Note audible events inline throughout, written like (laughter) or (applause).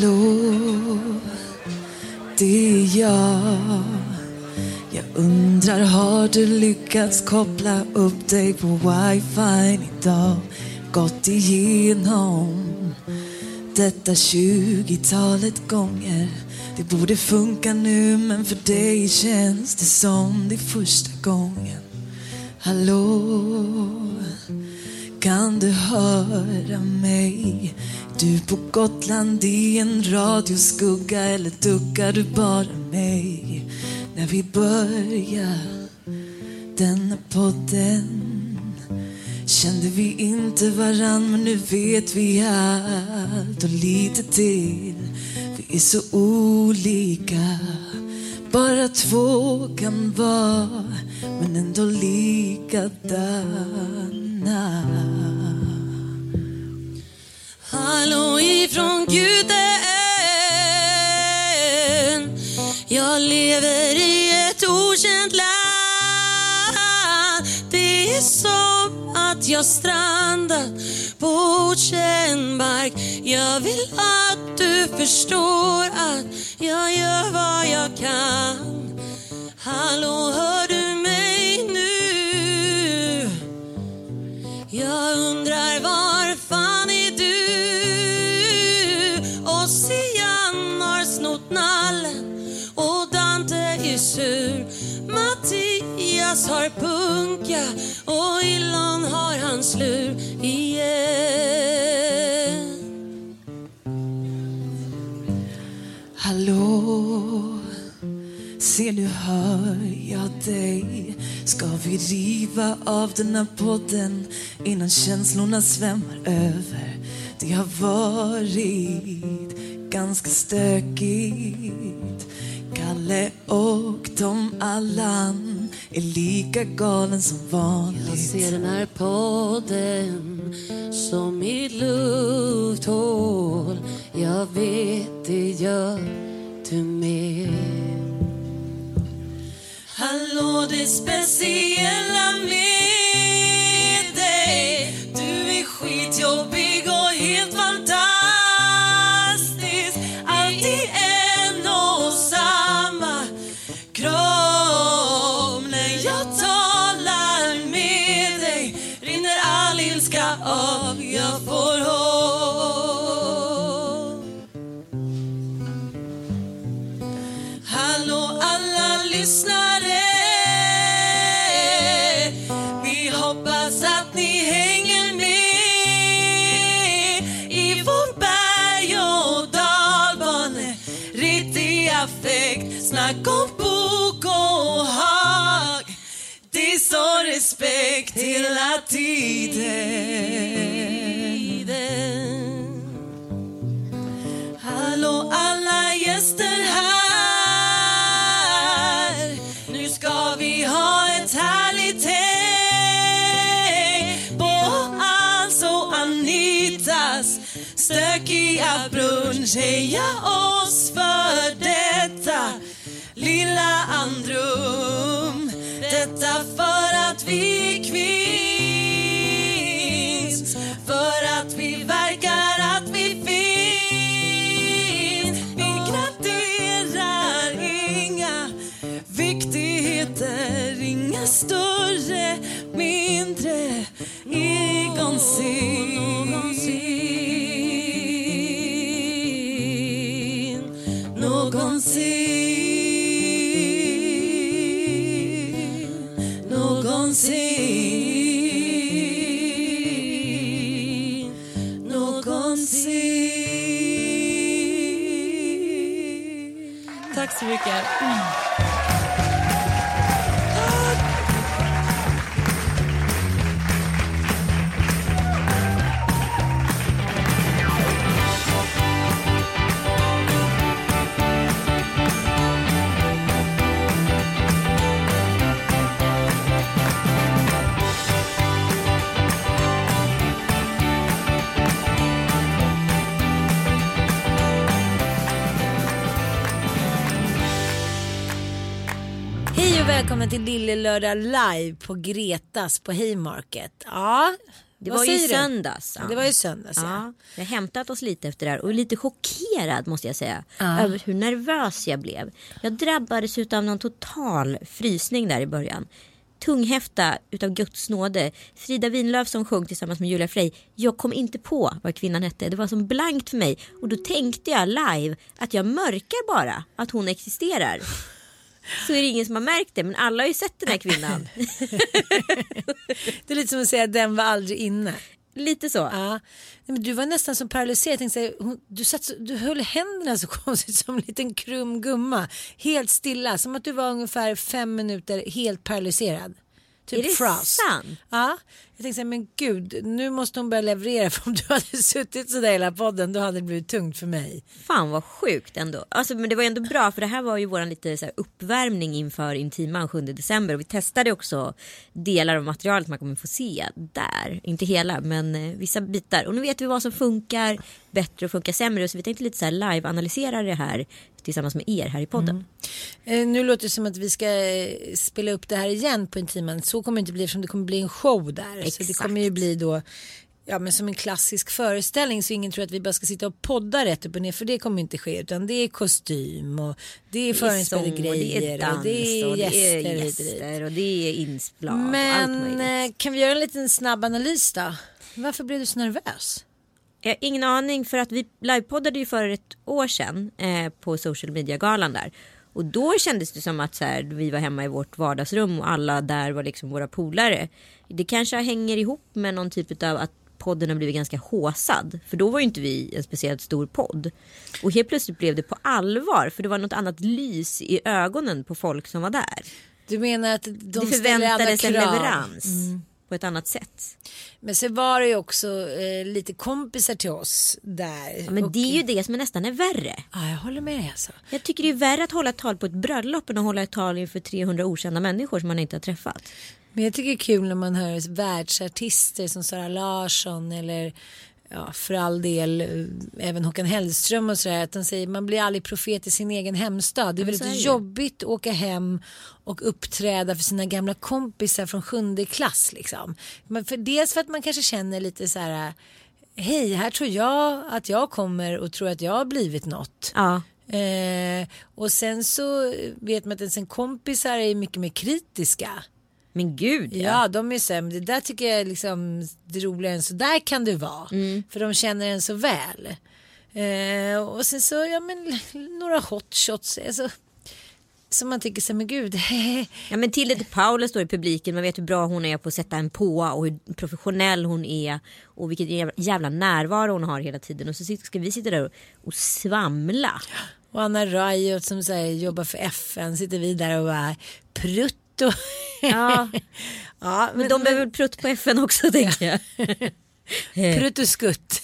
Hallå, det är jag. Jag undrar, har du lyckats koppla upp dig på wifi idag? Gått igenom detta tjugotalet gånger. Det borde funka nu, men för dig känns det som det är första gången. Hallå, kan du höra mig? Du på Gotland i en radioskugga eller duckar du bara mig? När vi börjar denna podden kände vi inte varann men nu vet vi allt och lite till. Vi är så olika, bara två kan vara men ändå likadana. Hallå ifrån Guden. Jag lever i ett okänt land. Det är som att jag strandat på okänd mark. Jag vill att du förstår att jag gör vad jag kan. Hallå, hör du mig nu? Jag undrar var Jonas har punka och Ilon har hans lur igen. Hallå, se nu hör jag dig. Ska vi riva av den här podden innan känslorna svämmar över? Det har varit ganska stökigt. Kalle och Tom Allan är lika galen som vanligt Jag ser den här podden som mitt lufthål. Jag vet det gör du med. Hallå, det speciella med dig Du är skitjobbig heja oss för detta lilla andrum. Detta för att vi kvinns, för att vi verkar att vi finns. Vi graderar inga viktigheter, inga större, mindre, egonsinn mycket. Till Lille Lördag live på Gretas på Haymarket. Ja, Det var ju du? söndags. Det var ju söndags ja. Ja, jag har hämtat oss lite efter det här och är lite chockerad måste jag säga. Över hur nervös jag blev. Jag drabbades av någon total frysning där i början. Tunghäfta utav Guds nåde. Frida Winlöf som sjöng tillsammans med Julia Frey. Jag kom inte på vad kvinnan hette. Det var som blankt för mig. Och då tänkte jag live att jag mörkar bara att hon existerar. Så är det ingen som har märkt det men alla har ju sett den här kvinnan. (laughs) Det är lite som att säga att den var aldrig inne. Lite så. Ja. Men du var nästan som paralyserad. Jag tänkte hon, du, satt, du höll händerna så (laughs) konstigt som en liten krum gumma. Helt stilla. Som att du var ungefär fem minuter helt paralyserad. Typ Är det frost. sant? Ja. Jag tänkte men gud, nu måste hon börja leverera. (laughs) För om du hade suttit sådär hela podden då hade det blivit tungt för mig. Fan vad sjukt ändå. Alltså, men det var ändå bra för det här var ju våran lite så här uppvärmning inför Intiman 7 december. Och vi testade också delar av materialet man kommer få se där. Inte hela men eh, vissa bitar. Och nu vet vi vad som funkar bättre och funkar sämre. Så vi tänkte lite så här live-analysera det här tillsammans med er här i podden. Eh, nu låter det som att vi ska eh, spela upp det här igen på Intiman. Så kommer det inte bli eftersom det kommer bli en show där. Så det Exakt. kommer ju bli då ja, men som en klassisk föreställning så ingen tror att vi bara ska sitta och podda rätt upp och ner för det kommer inte ske utan det är kostym och det är förinspelade grejer det är dans och det är och det är gäster och det är inslag Men eh, kan vi göra en liten snabb analys då? Varför blev du så nervös? Jag har ingen aning för att vi livepoddade ju för ett år sedan eh, på social media-galan där. Och då kändes det som att så här, vi var hemma i vårt vardagsrum och alla där var liksom våra polare. Det kanske hänger ihop med någon typ av att podden har blivit ganska håsad. För då var ju inte vi en speciellt stor podd. Och helt plötsligt blev det på allvar för det var något annat lys i ögonen på folk som var där. Du menar att de det ställer andra förväntades en krav? leverans på ett annat sätt. Men så var det ju också eh, lite kompisar till oss där. Ja, men Och- det är ju det som är nästan är värre. Ja, jag håller med dig alltså. Jag tycker det är värre att hålla ett tal på ett bröllop än att hålla ett tal inför 300 okända människor som man inte har träffat. Men jag tycker det är kul när man hör världsartister som Sara Larsson eller ja, för all del eh, även Håkan Hellström och sådär. Att de säger man blir aldrig profet i sin egen hemstad. Det är väldigt är jobbigt att åka hem och uppträda för sina gamla kompisar från sjunde klass. Liksom. Men för, dels för att man kanske känner lite så här Hej, här tror jag att jag kommer och tror att jag har blivit något. Ja, Eh, och sen så vet man att ens en kompisar är mycket mer kritiska. Men gud ja. Ja, de är så här, men det där tycker jag är liksom det roliga än så där kan det vara. Mm. För de känner en så väl. Eh, och sen så, ja men några hot shots. Alltså, som man tycker så här, men gud. (laughs) Ja men Tilde de Paula står i publiken, man vet hur bra hon är på att sätta en på och hur professionell hon är och vilken jävla- närvaro hon har hela tiden och så ska vi sitta där och, och svamla. och Anna Rajot som så här, jobbar för FN sitter vi där och bara prutt och... Ja, (laughs) ja, men de behöver prutt på FN också tänker jag. (laughs) Prutt och skutt.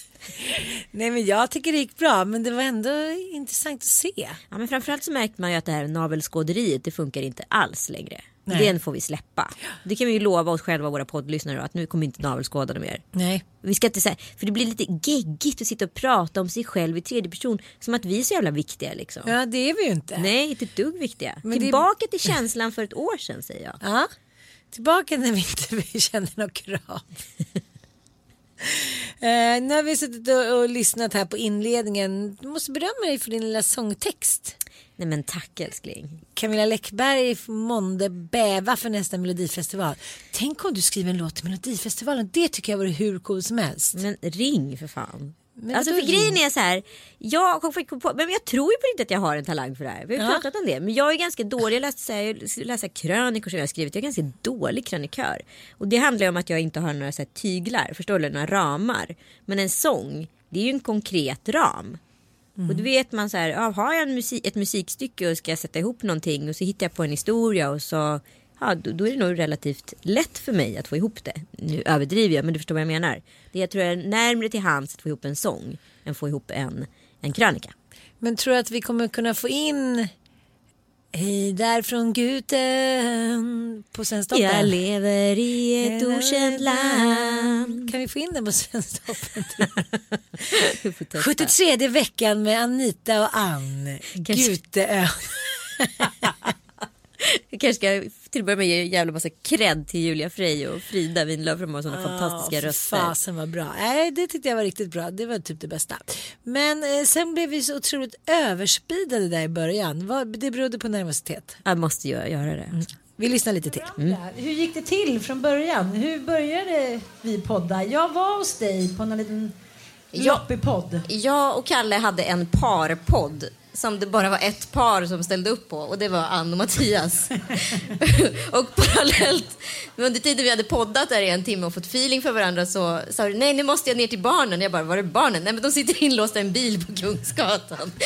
Nej men jag tycker det gick bra men det var ändå intressant att se. Ja men framförallt så märkte man ju att det här navelskåderiet det funkar inte alls längre. Nej. Den får vi släppa. Det kan vi ju lova oss själva och våra poddlyssnare att nu kommer inte navelskåda dem mer. Nej. Vi ska inte säga, för det blir lite geggigt att sitta och prata om sig själv i tredje person som att vi är så jävla viktiga liksom. Ja det är vi ju inte. Nej, inte ett dugg viktiga. Men det- Tillbaka till känslan för ett år sedan säger jag. Ja. Tillbaka när vi inte (laughs) kände något krav. eh, nu har vi suttit och, och lyssnat här på inledningen. Du måste berömma dig för din lilla sångtext. Nej men tack älskling. Camilla Läckberg månde bäva för nästa melodifestival. Tänk om du skriver en låt till melodifestivalen. Det tycker jag vore hur coolt som helst. Men ring för fan. Men alltså för grejen är så här. Jag, på, men jag tror ju på riktigt att jag har en talang för det här. Vi har Ja. pratat om det. Men jag är ganska dålig. Jag läste, så här, jag läste krönikor som jag har skrivit. Jag är ganska dålig krönikör. Och det handlar ju om att jag inte har några så här, tyglar. Förstår du? Några ramar. Men en sång. Det är ju en konkret ram. Och då vet man så här, ja, har jag en musik, ett musikstycke och ska sätta ihop någonting och så hittar jag på en historia och så Ja, då, då är det nog relativt lätt för mig att få ihop det. Nu överdriver jag, men du förstår vad jag menar. Det jag tror är närmare till hands att få ihop en sång än få ihop en, en krönika. Men tror du att vi kommer kunna få in Hej där från Guten på Svensktoppen? Jag lever i ett okänt land. Kan vi få in den på Svensktoppen? (laughs) Vi får testa. 73 veckan med Anita och Ann. Kanske- Guteö. (laughs) Jag kanske ska till att börja med ge en jävla massa cred till Julia Frey och Frida Winlöf. De har sådana fantastiska för röster. Fasen var bra. Nej, det tyckte jag var riktigt bra. Det var typ det bästa. Men eh, sen blev vi så otroligt överspidade där i början. Vad, det berodde på nervositet. Jag måste ju göra det. Vi lyssnar lite till. Hur gick det till från början? Hur började vi podda? Jag var hos dig på en liten loppig podd. Jag och Kalle hade en parpodd som det bara var ett par som ställde upp på och det var Ann och Mattias. (laughs) och parallellt, under tiden vi hade poddat där i en timme och fått feeling för varandra så sa du nej nu måste jag ner till barnen. Jag bara, var är barnen? Nej men de sitter inlåsta i en bil på Kungsgatan. (laughs)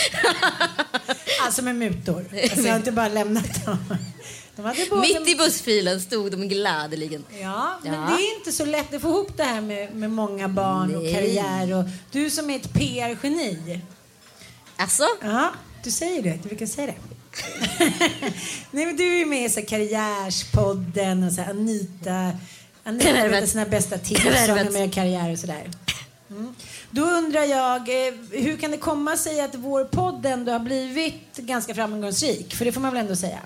Alltså med mutor. (laughs) Alltså jag har inte bara lämnat dem. Mitt i bussfilen stod de gladeligen. Ja, men Ja. det är inte så lätt att få ihop det här med, med många barn och Nej. karriär. Och du som är ett PR-geni. Alltså? Ja, du säger det. Du brukar säga det. (laughs) Nej, men du är med i så här Karriärspodden och så här Anita. Anita berättar sina bästa tips om med karriär och sådär. Mm. Då undrar jag, eh, hur kan det komma sig att vår podd ändå har blivit ganska framgångsrik? För det får man väl ändå säga.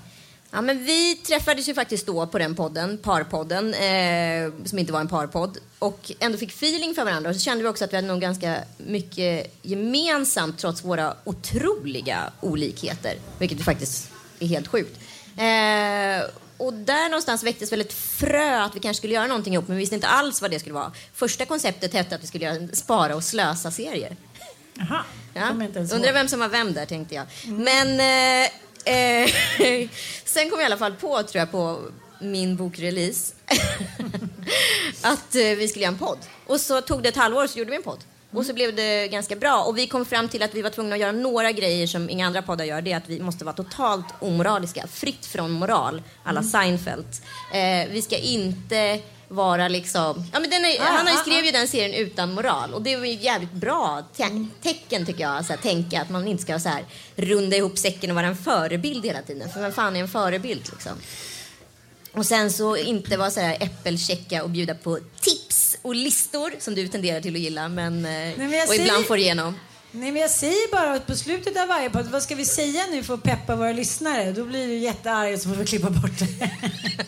Ja, men vi träffades ju faktiskt då på den podden, parpodden, eh, som inte var en parpodd. Och ändå fick feeling för varandra. Och så kände vi också att vi hade nog ganska mycket gemensamt trots våra otroliga olikheter. Vilket ju faktiskt är helt sjukt. Eh, och där någonstans väcktes väl ett frö att vi kanske skulle göra någonting ihop. Men vi visste inte alls vad det skulle vara. Första konceptet hette att vi skulle göra en spara och slösa-serie. Jaha, Ja. Undrar vem som var vem där tänkte jag. Men eh, eh, (laughs) sen kom jag i alla fall på, tror jag, på min bokrelease (laughs) att eh, vi skulle göra en podd. Och så tog det ett halvår så gjorde vi en podd. Och så blev det ganska bra. Och vi kom fram till att vi var tvungna att göra några grejer som inga andra poddar gör. Det är att vi måste vara totalt omoraliska. Fritt från moral. Alla Seinfeld. Eh, vi ska inte vara liksom... Ja, men den är, han har ju skrev ju den serien utan moral. Och det var ju jävligt bra te- tecken tycker jag. Så här, tänka att man inte ska så här, runda ihop säcken och vara en förebild hela tiden. För vem fan är en förebild liksom? Och sen så inte vara så här äppelchecka och bjuda på tips och listor som du tenderar till att gilla men, eh, men jag och ibland får igenom. Nej, men jag säger bara att på slutet av varje podd, vad ska vi säga nu för att peppa våra lyssnare? Då blir du jättearg och så får vi klippa bort det.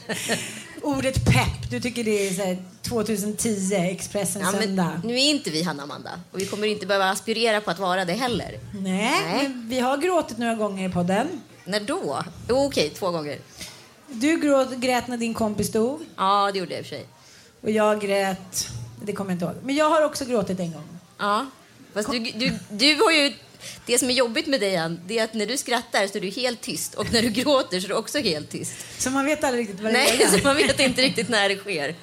(laughs) Ordet pepp, du tycker det är så här 2010, Expressen Ja, söndag. nu är inte vi Hanna Amanda och vi kommer inte behöva aspirera på att vara det heller. Nej, Nej. men vi har gråtit några gånger i podden. När då? Jo, okej, två gånger. Du gråt, grät när din kompis dog Ja, det gjorde jag i och för sig. och jag grät, det kommer jag inte ihåg. Men jag har också gråtit en gång. Ja, fast du, du, du har ju... Det som är jobbigt med dig, Ann, det är att när du skrattar så är du helt tyst och när du gråter så är du också helt tyst. Så man vet aldrig riktigt vad det Nej, är. (laughs) så man vet inte riktigt när det sker.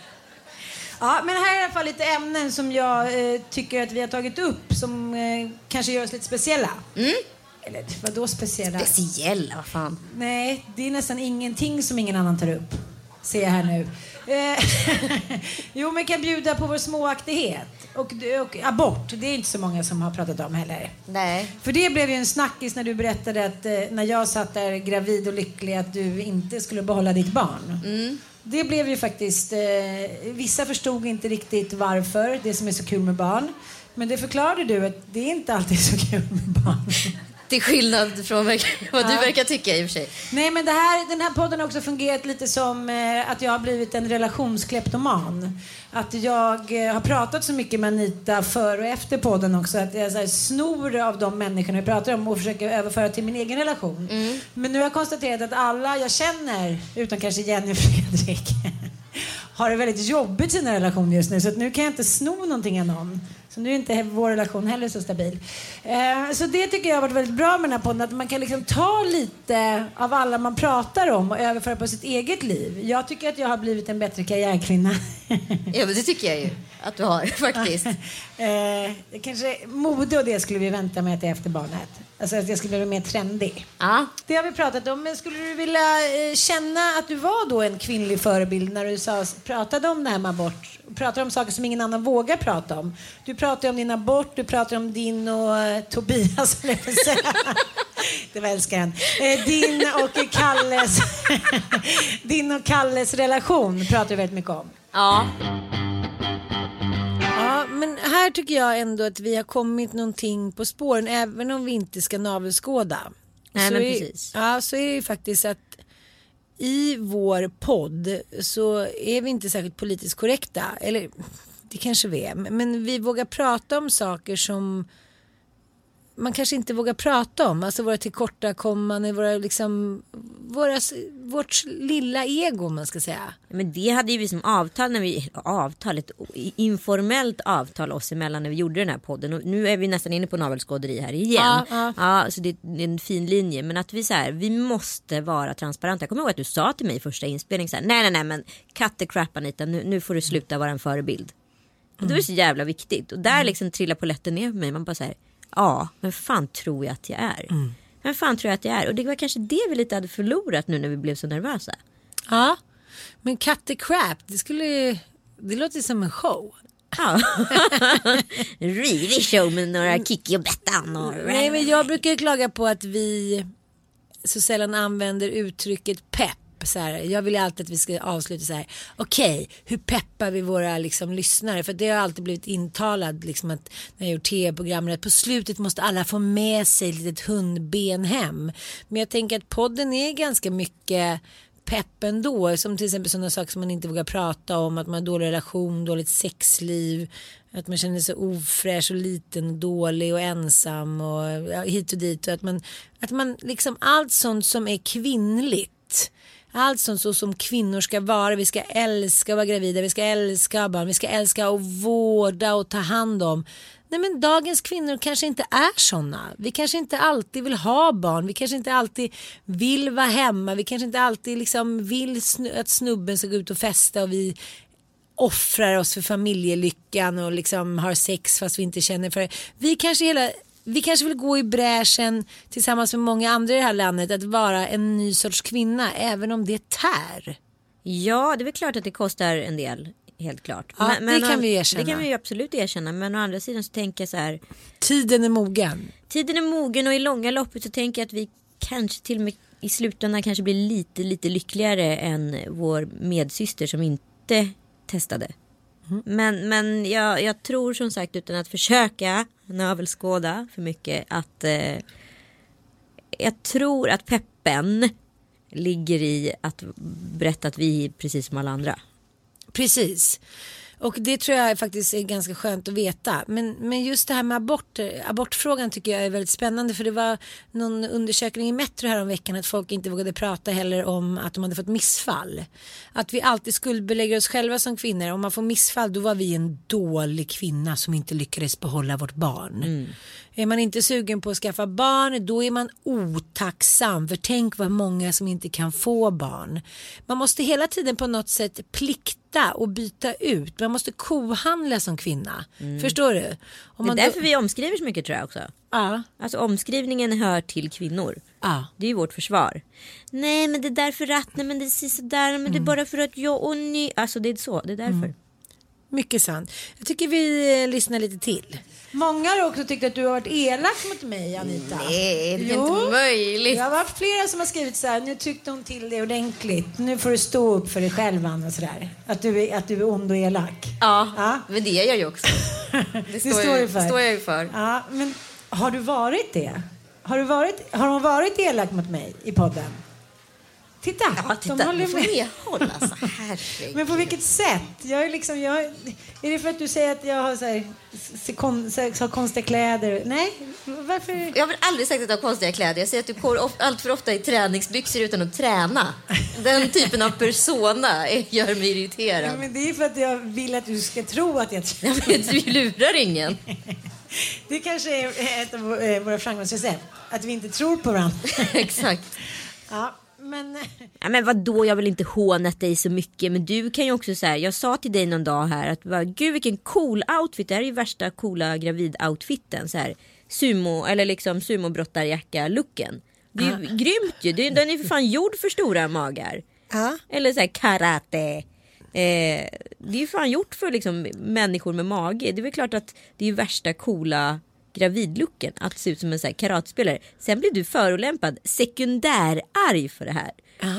Ja, men här är i alla fall lite ämnen som jag eh, tycker att vi har tagit upp som eh, kanske gör oss lite speciella. Mm. Eller vadå speciella? Speciella, vad fan. Nej, det är nästan ingenting som ingen annan tar upp. Ser jag här nu. Eh, (laughs) jo, men kan bjuda på vår småaktighet. Och, och abort, det är inte så många som har pratat om heller. Nej. För det blev ju en snackis när du berättade att eh, när jag satt där gravid och lycklig att du inte skulle behålla ditt barn. Mm. Det blev ju faktiskt, eh, vissa förstod inte riktigt varför, det som är så kul med barn. Men det förklarade du att det är inte alltid så kul med barn. Till skillnad från (laughs) vad du verkar tycka i och för sig. Nej, men det här, den här podden har också fungerat lite som eh, att jag har blivit en relationskleptoman. Att jag eh, har pratat så mycket med Anita före och efter podden också. Att jag så här, snor av de människorna jag pratar om och försöker överföra till min egen relation. Men nu har jag konstaterat att alla jag känner, utom kanske Jenny och (laughs) Fredrik, har det väldigt jobbigt i sina relationer just nu. Så att nu kan jag inte sno någonting av någon. Så nu är inte vår relation heller så stabil. Eh, så det tycker jag har varit väldigt bra med den här podden. Att man kan liksom ta lite av alla man pratar om och överföra på sitt eget liv. Jag tycker att jag har blivit en bättre karriärkvinna. Ja, men det tycker jag ju att du har faktiskt. (laughs) eh, kanske mode och det skulle vi vänta med till efter barnet. Alltså att jag skulle bli mer trendig. Ja. Det har vi pratat om. Men skulle du vilja eh, känna att du var då en kvinnlig förebild när du sa, pratade om det här med abort? Pratade om saker som ingen annan vågar prata om. Du pratade om din abort, du pratade om din och eh, Tobias. (laughs) Det var älskaren. Eh, din och Kalles (laughs) din och Kalles relation pratar du väldigt mycket om. ja. Ja, men här tycker jag ändå att vi har kommit någonting på spåren även om vi inte ska navelskåda. Nej, så men är, precis. Ja, så är det ju faktiskt att i vår podd så är vi inte särskilt politiskt korrekta. Eller det kanske vi är. Men vi vågar prata om saker som man kanske inte vågar prata om. Alltså våra tillkortakommanden, våra liksom, våra, vårt lilla ego om man ska säga. Men det hade ju vi som avtal när vi, avtal, ett informellt avtal oss emellan när vi gjorde den här podden. Och nu är vi nästan inne på navelskåderi här igen. Ja, ja. så det är en fin linje. Men att vi så här, vi måste vara transparenta. Jag kommer ihåg att du sa till mig i första inspelningen så här, nej nej nej men cut the crap Anita, nu, nu får du sluta vara en förebild. Och det var så jävla viktigt. Och där liksom trillar polletten ner på mig. Man bara så här, ja, men fan tror jag att jag är? Men fan tror jag att jag är? Och det var kanske det vi lite hade förlorat nu när vi blev så nervösa. Ja, men cut the crap, det skulle det låter som en show. Ja. (laughs) En Rivig show med några Kikki och Bettan. Och... Nej, men jag brukar ju klaga på att vi så sällan använder uttrycket pepp. Så här, jag vill ju alltid att vi ska avsluta så här. Okej, hur peppar vi våra liksom, lyssnare? För det har alltid blivit intalad liksom, att när jag gjort tv-program att på slutet måste alla få med sig ett litet hundben hem. Men jag tänker att podden är ganska mycket pepp ändå. Som till exempel sådana saker som man inte vågar prata om. Att man har dålig relation, dåligt sexliv. Att man känner sig ofräsch och liten och dålig och ensam och hit och dit. Och att man, att man liksom allt sånt som är kvinnligt. Allt sånt så som kvinnor ska vara. Vi ska älska att vara gravida, vi ska älska att ha barn, vi ska älska att vårda och ta hand om. Nej men dagens kvinnor kanske inte är sådana. Vi kanske inte alltid vill ha barn. Vi kanske inte alltid vill vara hemma. Vi kanske inte alltid liksom vill att snubben ska gå ut och festa och vi offrar oss för familjelyckan och liksom har sex fast vi inte känner för det. Vi kanske, hela, vi kanske vill gå i bräschen tillsammans med många andra i det här landet att vara en ny sorts kvinna även om det tär. Ja, det är väl klart att det kostar en del. Helt klart. Ja, det kan vi erkänna. Det kan vi absolut erkänna. Men å andra sidan så tänker jag så här. Tiden är mogen. Tiden är mogen och i långa loppet så tänker jag att vi kanske till och med i slutändan kanske blir lite, lite lyckligare än vår medsyster som inte testade. Men, men jag, jag tror som sagt utan att försöka navelskåda för mycket att eh, jag tror att peppen ligger i att berätta att vi är precis som alla andra. Precis. Och det tror jag faktiskt är ganska skönt att veta. Men, men just det här med abort, abortfrågan tycker jag är väldigt spännande. För det var någon undersökning i Metro här om veckan att folk inte vågade prata heller om att de hade fått missfall. Att vi alltid skuldbelägger oss själva som kvinnor. Om man får missfall då var vi en dålig kvinna som inte lyckades behålla vårt barn. Mm. Är man inte sugen på att skaffa barn då är man otacksam. För tänk vad många som inte kan få barn. Man måste hela tiden på något sätt plikta och byta ut. Man måste kohandla som kvinna. Förstår du? Om Det är därför då- vi omskriver så mycket tror jag också. Ja. Alltså omskrivningen hör till kvinnor. Ja. Det är ju vårt försvar. Nej men det är därför att, nej men det är sådär, men Mm. det är bara för att jag och ni. Alltså det är så, det är därför. Mycket sant. Jag tycker vi eh, lyssnar lite till. Många har också tyckt att du har varit elak mot mig, Anita. Nej, det är Jo. inte möjligt. Det har varit flera som har skrivit så här, nu tyckte hon till det ordentligt. Nu får du stå upp för dig själv, Anna, och sådär. Att du, är, att du är ond och elak. Ja, Ja. men det är jag ju också. (laughs) Det Det står, står jag, för. står jag ju för. Ja, men har du varit det? Har, du varit, har hon varit elak mot mig i podden? Titta, Ja, titta. de håller med. medhåll alltså. (laughs) Men på vilket sätt? Jag är liksom, jag, är det för att du säger att jag har så här, kon, så, så konstiga kläder? Nej, varför? Jag har aldrig sagt att du har konstiga kläder. Jag säger att du går of- allt för ofta i träningsbyxor utan att träna. Den typen av persona gör mig Ja, irriterad. men det är för att jag vill att du ska tro att jag Ja, men Du lurar ingen. (laughs) Det kanske är ett av eh, våra framgångsrecept. Att vi inte tror på varandra. (laughs) Exakt. Ja, men... Ja, men vadå, jag väl inte hånat dig så mycket. Men du kan ju också säga, jag sa till dig någon dag här att bara, gud vilken cool outfit. Det här är ju värsta coola gravid-outfiten. Så här, sumo, eller liksom sumobrottarjacka-looken. Det är ju grymt ju. Det- Den är för fan gjord för stora magar. Ja. Eller så här karate. Eh, det är ju fan gjort för liksom människor med mage. Det är väl klart att det är ju värsta coola gravidlooken att se ut som en så här karatespelare. Sen blev du förolämpad, sekundärarg för det här.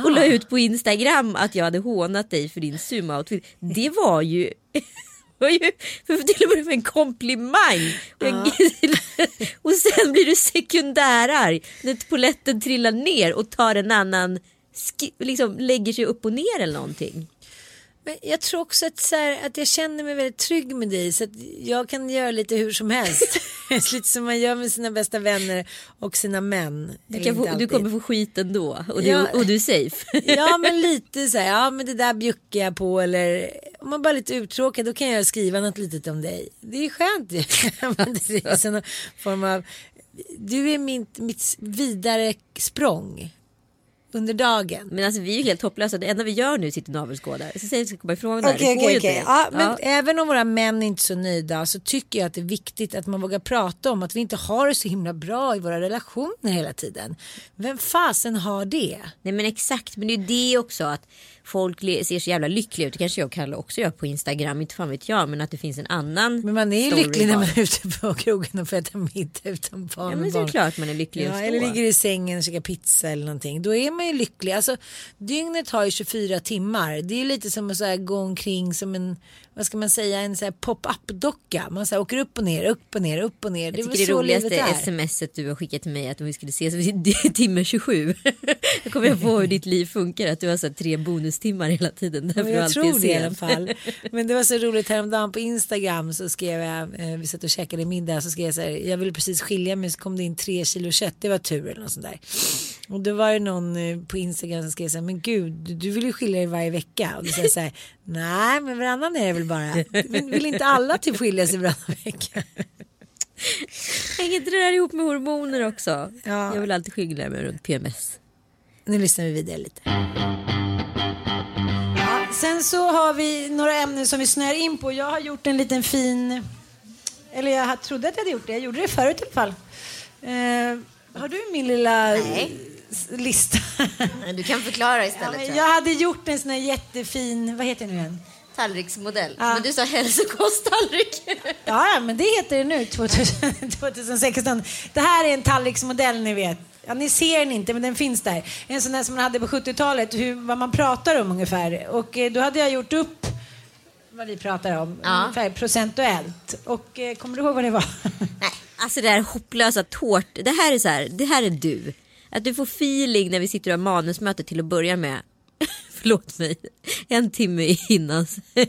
Och la ut på Instagram att jag hade hånat dig för din sumo-outfit. Det var ju (laughs) var ju för till och med en komplimang. Och, jag, (laughs) och sen blir du sekundärarg när poletten trillar ner och tar en annan, liksom lägger sig upp och ner eller någonting. Men jag tror också att, så här, att jag känner mig väldigt trygg med dig så att jag kan göra lite hur som helst. (laughs) (laughs) lite som man gör med sina bästa vänner och sina män. Du, få, du kommer få skit ändå och du, Ja. och du är safe. (laughs) Ja men lite så här, ja men det där bjuckar jag på eller om man bara är lite uttråkad då kan jag skriva något litet om dig. Det är skönt ju. Det är form av, du är mitt, mitt vidare språng under dagen. Men alltså vi är ju helt hopplösa. Det enda vi gör nu är och navelskådar. Så säger vi ska komma ifrån det här. Ju okej. inte. Ja, men Ja. även om våra män är inte så nöjda så tycker jag att det är viktigt att man vågar prata om att vi inte har det så himla bra i våra relationer hela tiden. Vem fasen har det? Nej men exakt, men det är ju det också att folk ser så jävla lyckliga ut. Det kanske jag och Kalle också gör på Instagram, inte fan vet jag. Men att det finns en annan Men man är ju lycklig när man är ute på krogen och får äta middag utan barn. Ja men det är klart man är lycklig Ja, eller ligger i sängen och käkar pizza eller någonting. Då är man ju lycklig. Alltså, dygnet har ju 24 timmar. Det är ju lite som att så här, gå omkring som en, vad ska man säga, en så här pop-up docka. Man så här, åker upp och ner, upp och ner, upp och ner. Det Jag tycker det så roligaste smset du har skickat till mig att om vi skulle ses vid (laughs) timme 27. (laughs) Då kommer jag på hur ditt liv funkar. Att du har så här tre bonustimmar hela tiden. Därför jag tror det i alla fall. (laughs) Men det var så roligt häromdagen på Instagram så skrev jag, eh, vi satt och käkade middag så skrev jag så här, jag ville precis skilja mig så kom det in tre kilo kött, det var tur eller något sånt där. Och då var det någon eh, på Instagram som skrev så här, men gud du, vill ju skilja dig varje vecka. Och då säger jag så här, (laughs) nej men varannan är det väl bara. Vill inte alla typ skilja sig varannan vecka? (laughs) Hänger inte det där ihop med hormoner också? Ja. Jag vill alltid skilja mig runt PMS. Nu lyssnar vi vidare lite. Ja, sen så har vi några ämnen som vi snör in på. Jag har gjort en liten fin... Eller jag trodde att jag hade gjort det. Jag gjorde det förut i alla fall. Eh, har du min lilla Nej. lista? Du kan förklara ja, istället men tror jag hade gjort en sån här jättefin... Vad heter det nu igen? Tallriksmodell. Ja. Men du sa hälsokosttallrik. Ja, ja, men det heter det nu, 2000, 2016. Det här är en tallriksmodell, ni vet. Ja, ni ser den inte, men den finns där. En sån där som man hade på 70-talet, hur, vad man pratar om ungefär. Och eh, då hade jag gjort upp vad vi pratar om, Ja. ungefär procentuellt. Och eh, kommer du ihåg vad det var? (laughs) Nej, alltså det här hopplösa tårt. Det här är så här, det här är du. Att du får feeling när vi sitter och har manusmöte till att börja med. Förlåt mig. En timme innan,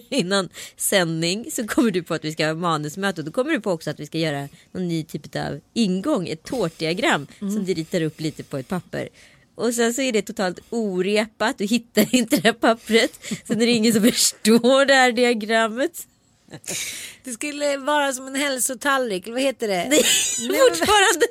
innan sändning så kommer du på att vi ska ha manusmöte. Då kommer du på också att vi ska göra någon ny typ av ingång. Ett tårtdiagram som du ritar upp lite på ett papper. Och sen så är det totalt orepat. Du hittar inte det här pappret. Sen är det ingen som (laughs) förstår det här diagrammet. Det skulle vara som en hälsotallrik, vad heter det? Är fortfarande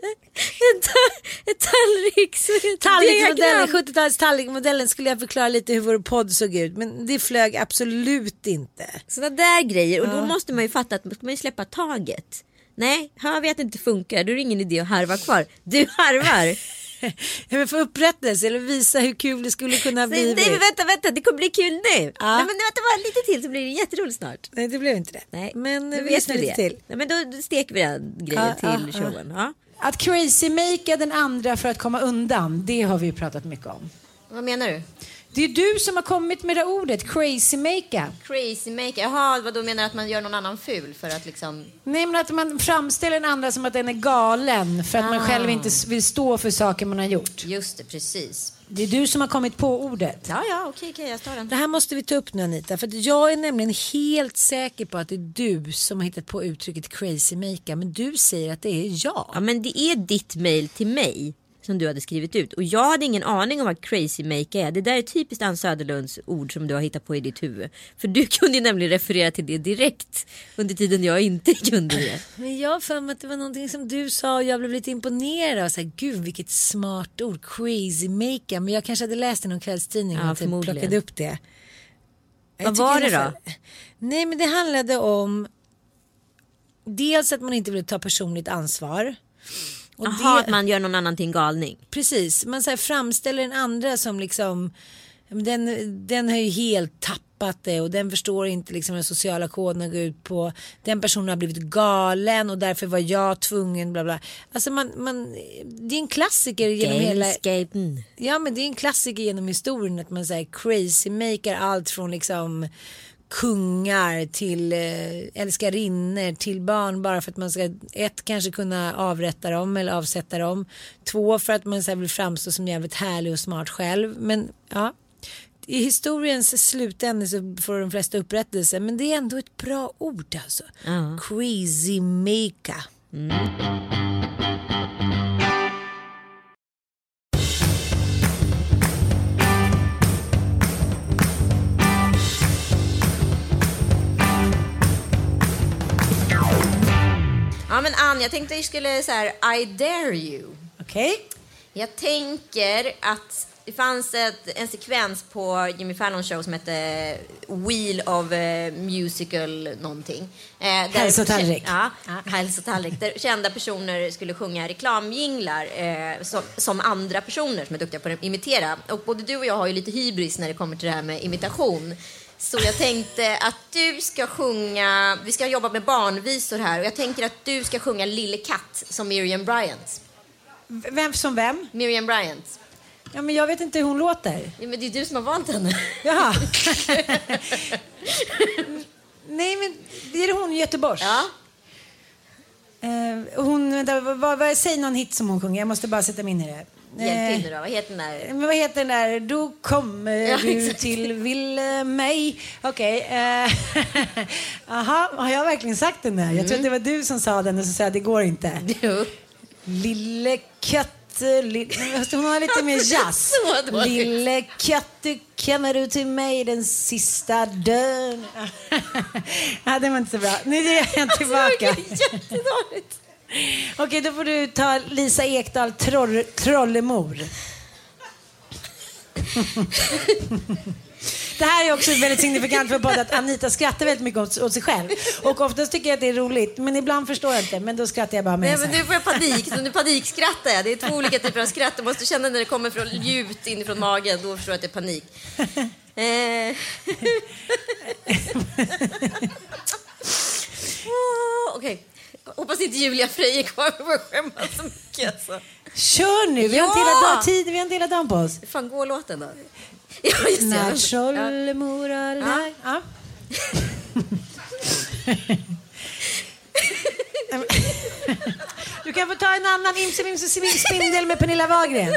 en, ta- tallriks... Tallriksmodellen, diagram. 70-talets tallriksmodellen skulle jag förklara lite hur vår podd såg ut. Men det flög absolut inte. Sådana där grejer. Och då måste man ju fatta att man ska släppa taget. Nej, hör vi att det inte funkar då är det ingen idé att harva kvar. Du harvar. Ja, men för upprättelse eller visa hur kul det skulle kunna bli. Nej, men vänta, vänta, det kommer bli kul nu. Ja. Nej, men vänta bara lite till så blir det jätteroligt snart. Nej, det blev inte det. Nej, men vi vet lite det. till. Nej, men då, steker vi den grejen Ja, till ja, showen. Ja. Att crazy makea den andra för att komma undan, det har vi ju pratat mycket om. Vad menar du? Det är du som har kommit med det ordet, crazy makeup. Crazy maker. Jaha, vad då menar du att man gör någon annan ful för att liksom... Nej, men att man framställer den andra som att den är galen för att man Ah. själv inte vill stå för saker man har gjort. Just det, precis. Det är du som har kommit på ordet. Ja, ja, okej, okej, jag tar den. Det här måste vi ta upp nu Anita, för att jag är nämligen helt säker på att det är du som har hittat på uttrycket crazy makeup, men du säger att det är jag. Ja, men det är ditt mail till mig som du hade skrivit ut. Och jag hade ingen aning om vad crazy make är. Det där är typiskt Ann Söderlunds ord som du har hittat på i ditt huvud. För du (laughs) kunde ju nämligen referera till det direkt under tiden jag inte (laughs) kunde det. Men jag för mig att det var någonting som du sa och jag blev lite imponerad. Och så här, Gud vilket smart ord, crazy makeup. Men jag kanske hade läst i någon kvällstidning Ja, och typ förmodligen. plockade upp det. Vad var det då? Nej men det handlade om dels att man inte ville ta personligt ansvar. Och Jaha, att man gör någon annan till en galning. Precis, man så här framställer den andra som liksom den, den har ju helt tappat det och den förstår inte liksom den sociala koden går ut på. Den personen har blivit galen och därför var jag tvungen bla bla. Alltså man, man, det är en klassiker genom hela. Ja men det är en klassiker genom historien att man säger crazy maker allt från liksom kungar till eh, älskarinnor till barn bara för att man ska ett kanske kunna avrätta dem eller avsätta dem. Två för att man så vill framstå som jävligt härlig och smart själv. Men ja, i historiens slutände så får de flesta upprättelse men det är ändå ett bra ord alltså. Crazy maker. Ja men Ann, jag tänkte jag skulle så här, I dare you. Okej? Jag tänker att det fanns ett, en sekvens på Jimmy Fallons show som hette Wheel of eh, Musical någonting. Eh, Hälsotallrik. Ja, hälsotallrik. Där kända personer skulle sjunga reklamjinglar eh, som, som andra personer som är duktiga på att imitera. Och både du och jag har ju lite hybris när det kommer till det här med imitation. Så jag tänkte att du ska sjunga, vi ska jobba med barnvisor här och jag tänker att du ska sjunga Lille katt som Miriam Bryant. Vem som vem? Miriam Bryant. Ja, men jag vet inte hur hon låter. Ja, men det är du som har valt henne. Jaha. (laughs) Nej, men det är hon i Göteborg. Ja. Eh, hon, vänta, vad, vad, vad, säg någon hit som hon sjunger. Jag måste bara sätta mig in i det. Hjälp till nu då. Vad heter den där? Men vad heter den där? Då kommer Ja, du exakt. till ville mig. Okej. eh, (laughs) Jaha, har jag verkligen sagt den där? Jag tror att det var du som sa den och så sa jag det går inte. Jo. Lille katt, hon har lite mer (laughs) jazz. Lille katt, kommer du till mig den sista dön. (laughs) ja, det var inte så bra. Nu är jag tillbaka. Jättedåligt. Okej, då får du ta Lisa Ekdahl, troll, Trollemor. Det här är också väldigt signifikant för podden att Anita skrattar väldigt mycket åt, åt sig själv. Och oftast tycker jag att det är roligt, men ibland förstår jag inte. Men då skrattar jag bara med Nej, men nu får jag panik. Så nu panikskrattar jag. Det är två olika typer av skratt. Du måste känna när det kommer från djupt inifrån magen. Då förstår jag att det är panik. Eh. (laughs) Okej. Hoppas inte Julia Frey är kvar för att skämmas så mycket. Alltså. Kör nu, vi har inte Ja! hela dag, tid, vi har inte hela dagen på oss. Hur fan går låten då? (laughs) Ja, just det. När Ja. Trollemor har lagt... Ja. (laughs) Du kan få ta en annan Imse Spindel med Pernilla Wahlgren.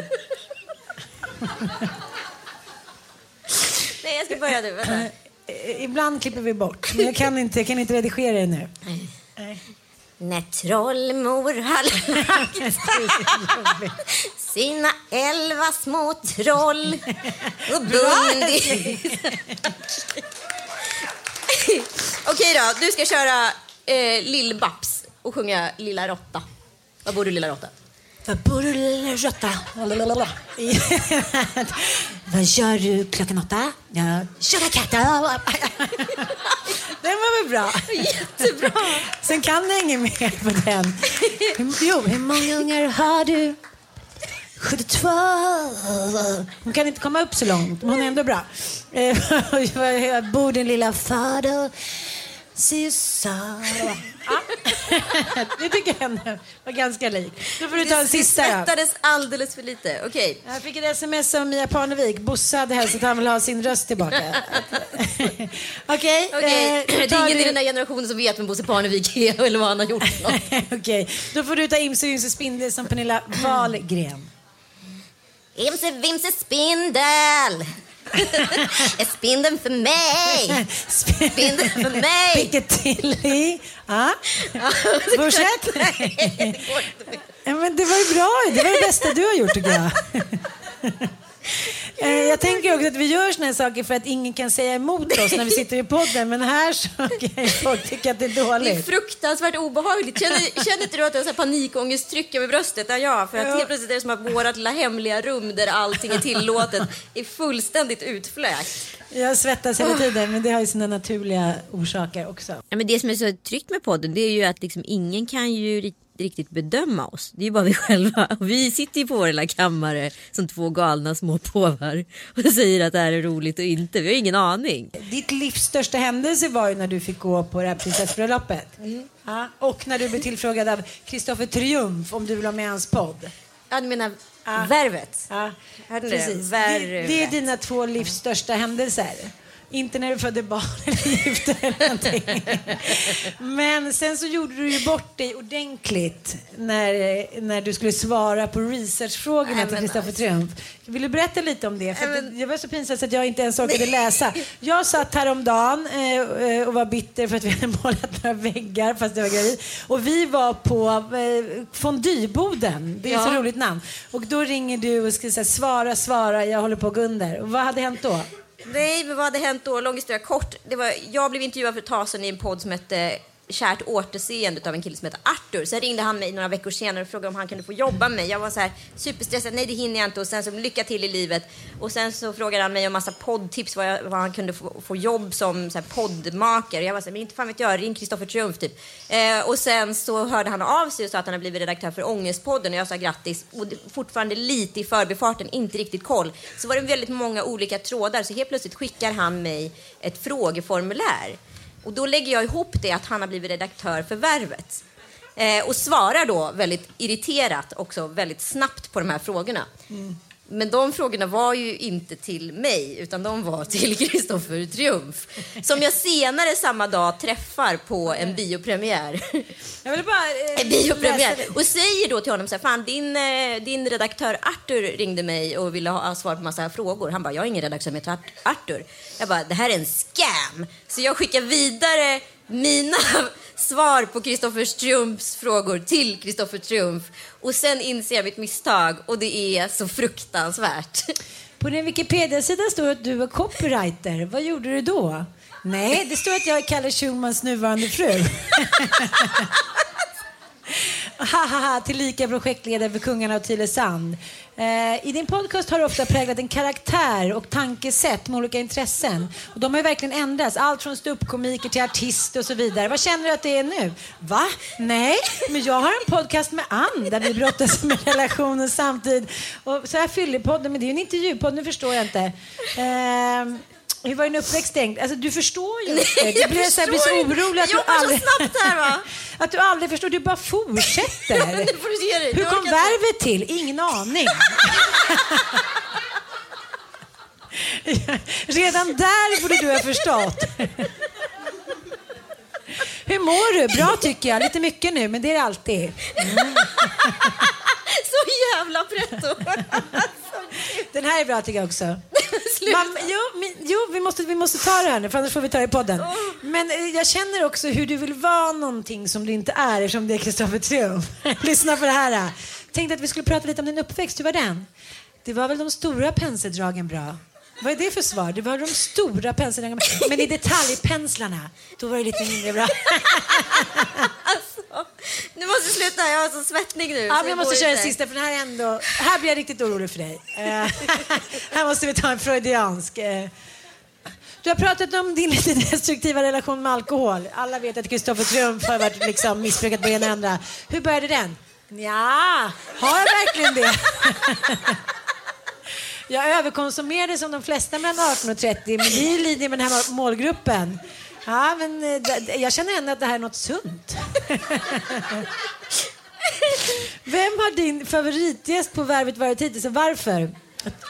Nej, jag ska börja nu. Vänta. Eh, Ibland klipper vi bort, men jag kan inte, jag kan inte redigera det nu. När trollmor har lagt (laughs) sina elva små troll (laughs) och bundit... Okej då, du ska köra eh, Lill-Babs och sjunga Lilla Råtta. Var bor du Lilla Råtta? Vad bor du lilla råtta? (laughs) Vad gör du klockan åtta? Jag jagar katter. Den var väl bra? (laughs) Jättebra! Sen kan jag inget mer på den. Jo, hur många ungar har du? 72. Hon kan inte komma upp så långt, men hon är ändå bra. Eh, (laughs) Var bor din lilla fader? Cesar. Ja. (laughs) det tycker jag ändå var ganska lik. Då får du ta en Det sista då. svettades alldeles för lite. Okej. Jag fick ett sms av Mia Parnevik. Bosse hade hälsat att han vill ha sin röst tillbaka. (laughs) Okej. Okej, eh, då det är ingen i den här generationen som vet vem Bosse Parnevik är (laughs) eller vad han har gjort för något. Okej, då får du ta Imse Ymse Spindel som Pernilla Wahlgren. Imse vimse spindel. Är spindeln för mig? Spindeln för mig. I... Ja. Fortsätt. Ja, men det var ju bra. Det var det bästa du har gjort tycker jag. Eh, Jag tänker också att vi gör såna här saker för att ingen kan säga emot oss när vi sitter i podden. Men här så kan folk tycka att det är Det är dåligt. fruktansvärt obehagligt. Känner, känner inte du att du har panikångesttryck över bröstet? Ja, ja, för att Ja. helt plötsligt är det som att vårt lilla hemliga rum där allting är tillåtet är fullständigt utfläkt. Jag svettas hela tiden men det har ju sina naturliga orsaker också. Ja, men det som är så tryggt med podden det är ju att liksom ingen kan ju riktigt bedöma oss. Det är ju bara vi (laughs) själva. Och vi sitter ju på vår lilla kammare som två galna små påvar och säger att det här är roligt och inte. Vi har ingen aning. Ditt livs största händelse var ju när du fick gå på det här prinsessbröllopet. Ja, och när du blev tillfrågad av Kristoffer Triumf om du vill ha med i hans podd. Ja, du menar Ja. värvet? Ja, precis. Det, det är dina två livs största händelser. Inte när du födde barn eller gifte eller någonting. Men sen så gjorde du ju bort dig ordentligt när, när du skulle svara på researchfrågorna till Kristoffer alltså. Triumf. Vill du berätta lite om det? För Nej, men- det, var så pinsamt att jag inte ens orkade läsa. Jag satt häromdagen eh, och var bitter för att vi hade målat några väggar fast jag var gravid. Och vi var på eh, fondyboden. Det är ett så Ja. roligt namn. Och då ringer du och ska säga svara, svara, jag håller på att gå under. Och vad hade hänt då? Nej, men vad hade hänt då? Lång historia kort. Det var, jag blev intervjuad för ett tag sedan i en podd som hette Kärt återseende av en kille som heter Arthur. Sen ringde han mig några veckor senare och frågade om han kunde få jobba med mig. Jag var så här superstressad, nej det hinner jag inte och sen så lycka till i livet. Och sen så frågade han mig om massa poddtips, vad, jag, vad han kunde få, få jobb som så här, poddmakare. Jag var så här, men inte fan vet jag, ring Kristoffer Triumf typ. Eh, och sen så hörde han av sig och sa att han har blivit redaktör för Ångestpodden och jag sa grattis. Och fortfarande lite i förbifarten, inte riktigt koll. Så var det väldigt många olika trådar så helt plötsligt skickar han mig ett frågeformulär. Och då lägger jag ihop det att han har blivit redaktör för Värvet. Eh, och svarar då väldigt irriterat också väldigt snabbt på de här frågorna. Mm. Men de frågorna var ju inte till mig utan de var till (laughs) Kristoffer Triumf. Som jag senare samma dag träffar på en biopremiär. Jag vill bara eh, En biopremiär. Och säger då till honom så här, fan din, eh, din redaktör Arthur ringde mig och ville ha svar på massa frågor. Han bara, jag har ingen redaktör som heter Art- Arthur. Jag bara, det här är en scam. Så jag skickar vidare mina svar på Kristoffer Triumfs frågor till Kristoffer Triumf. Och sen inser jag mitt misstag och det är så fruktansvärt. På din Wikipedia-sida står det att du är copywriter. Vad gjorde du då? Nej, det står att jag är Kalle Schulmans nuvarande fru. (laughs) Hahaha, tillika projektledare för Kungarna av Tylösand. Eh, I din podcast har du ofta präglat en karaktär och tankesätt med olika intressen. Och de har ju verkligen ändrats. Allt från ståuppkomiker till artist och så vidare. Vad känner du att det är nu? Va? Nej, men jag har en podcast med Ann där vi brottas med (laughs) relationer samtidigt. Och så här fyllepodden, men det är ju en intervjupodd, nu förstår jag inte. Ehm, hur var din uppväxt tänkt? Alltså du förstår ju inte. Du jag blir så, här, blir så orolig att du så aldrig... snabbt här, va? (laughs) att du aldrig förstår, du bara fortsätter. (laughs) Du. Hur kom orkar inte. värvet till? Ingen aning. (laughs) Redan där borde du ha förstått. Hur mår du? Bra tycker jag. Lite mycket nu, men det är det alltid. Så jävla pretto. (laughs) Den här är bra tycker jag också. (laughs) Man, jo, men, jo vi, måste, vi måste ta det här nu, för annars får vi ta det i podden. Men eh, jag känner också hur du vill vara någonting som du inte är, eftersom det är Kristoffer Triumf. (laughs) Lyssna på det här. Tänkte att vi skulle prata lite om din uppväxt. Hur var den? Det var väl de stora penseldragen bra? Vad är det för svar? Det var de stora penseldragen. Men i detaljpenslarna, då var det lite mindre bra. Nu måste sluta, jag har så svettning nu. Ja, men jag måste köra inte. sista för den här är ändå... Här blir jag riktigt orolig för dig. Eh, (laughs) här måste vi ta en freudiansk. eh. Du har pratat om din lite destruktiva relation med alkohol. Alla vet att Kristoffer Triumf har varit liksom missbrukat på ena andra. Hur började den? Ja, har jag verkligen det? (laughs) Jag överkonsumerade som de flesta mellan 18 och 30, men vi lider med den här målgruppen. Ja, men eh, jag känner ändå att det här är något sunt. (laughs) Vem har din favoritgäst på Värvet varit hittills och varför?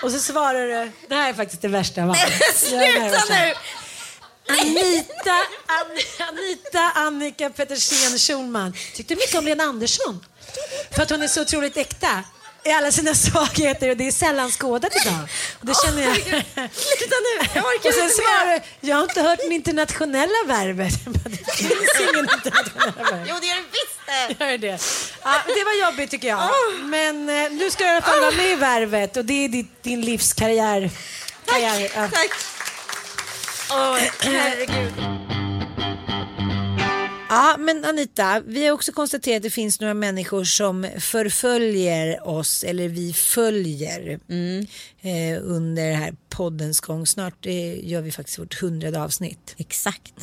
Och så svarar du, det här är faktiskt det värsta av (laughs) Sluta nu! Anita, An, Anita Annika Petersen Schulman tyckte mycket om Lena Andersson. För att hon är så otroligt äkta i alla sina (laughs) svagheter och det är sällan skådat idag. Och det känner jag. Sluta nu! Jag orkar Och sen inte svarar jag har inte hört den internationella värvet. (laughs) Det finns (laughs) ingen internationella värvet. Jo, det är det visst det. Gör det. Ja, det var jobbigt tycker jag. Men eh, nu ska du i alla fall vara med i värvet och det är ditt, din livskarriär. Karriär, ja. Tack. Åh, herregud. Ja, men Anita, vi har också konstaterat att det finns några människor som förföljer oss eller vi följer eh, under här poddens gång. Snart eh, gör vi faktiskt vårt hundrade avsnitt. Exakt.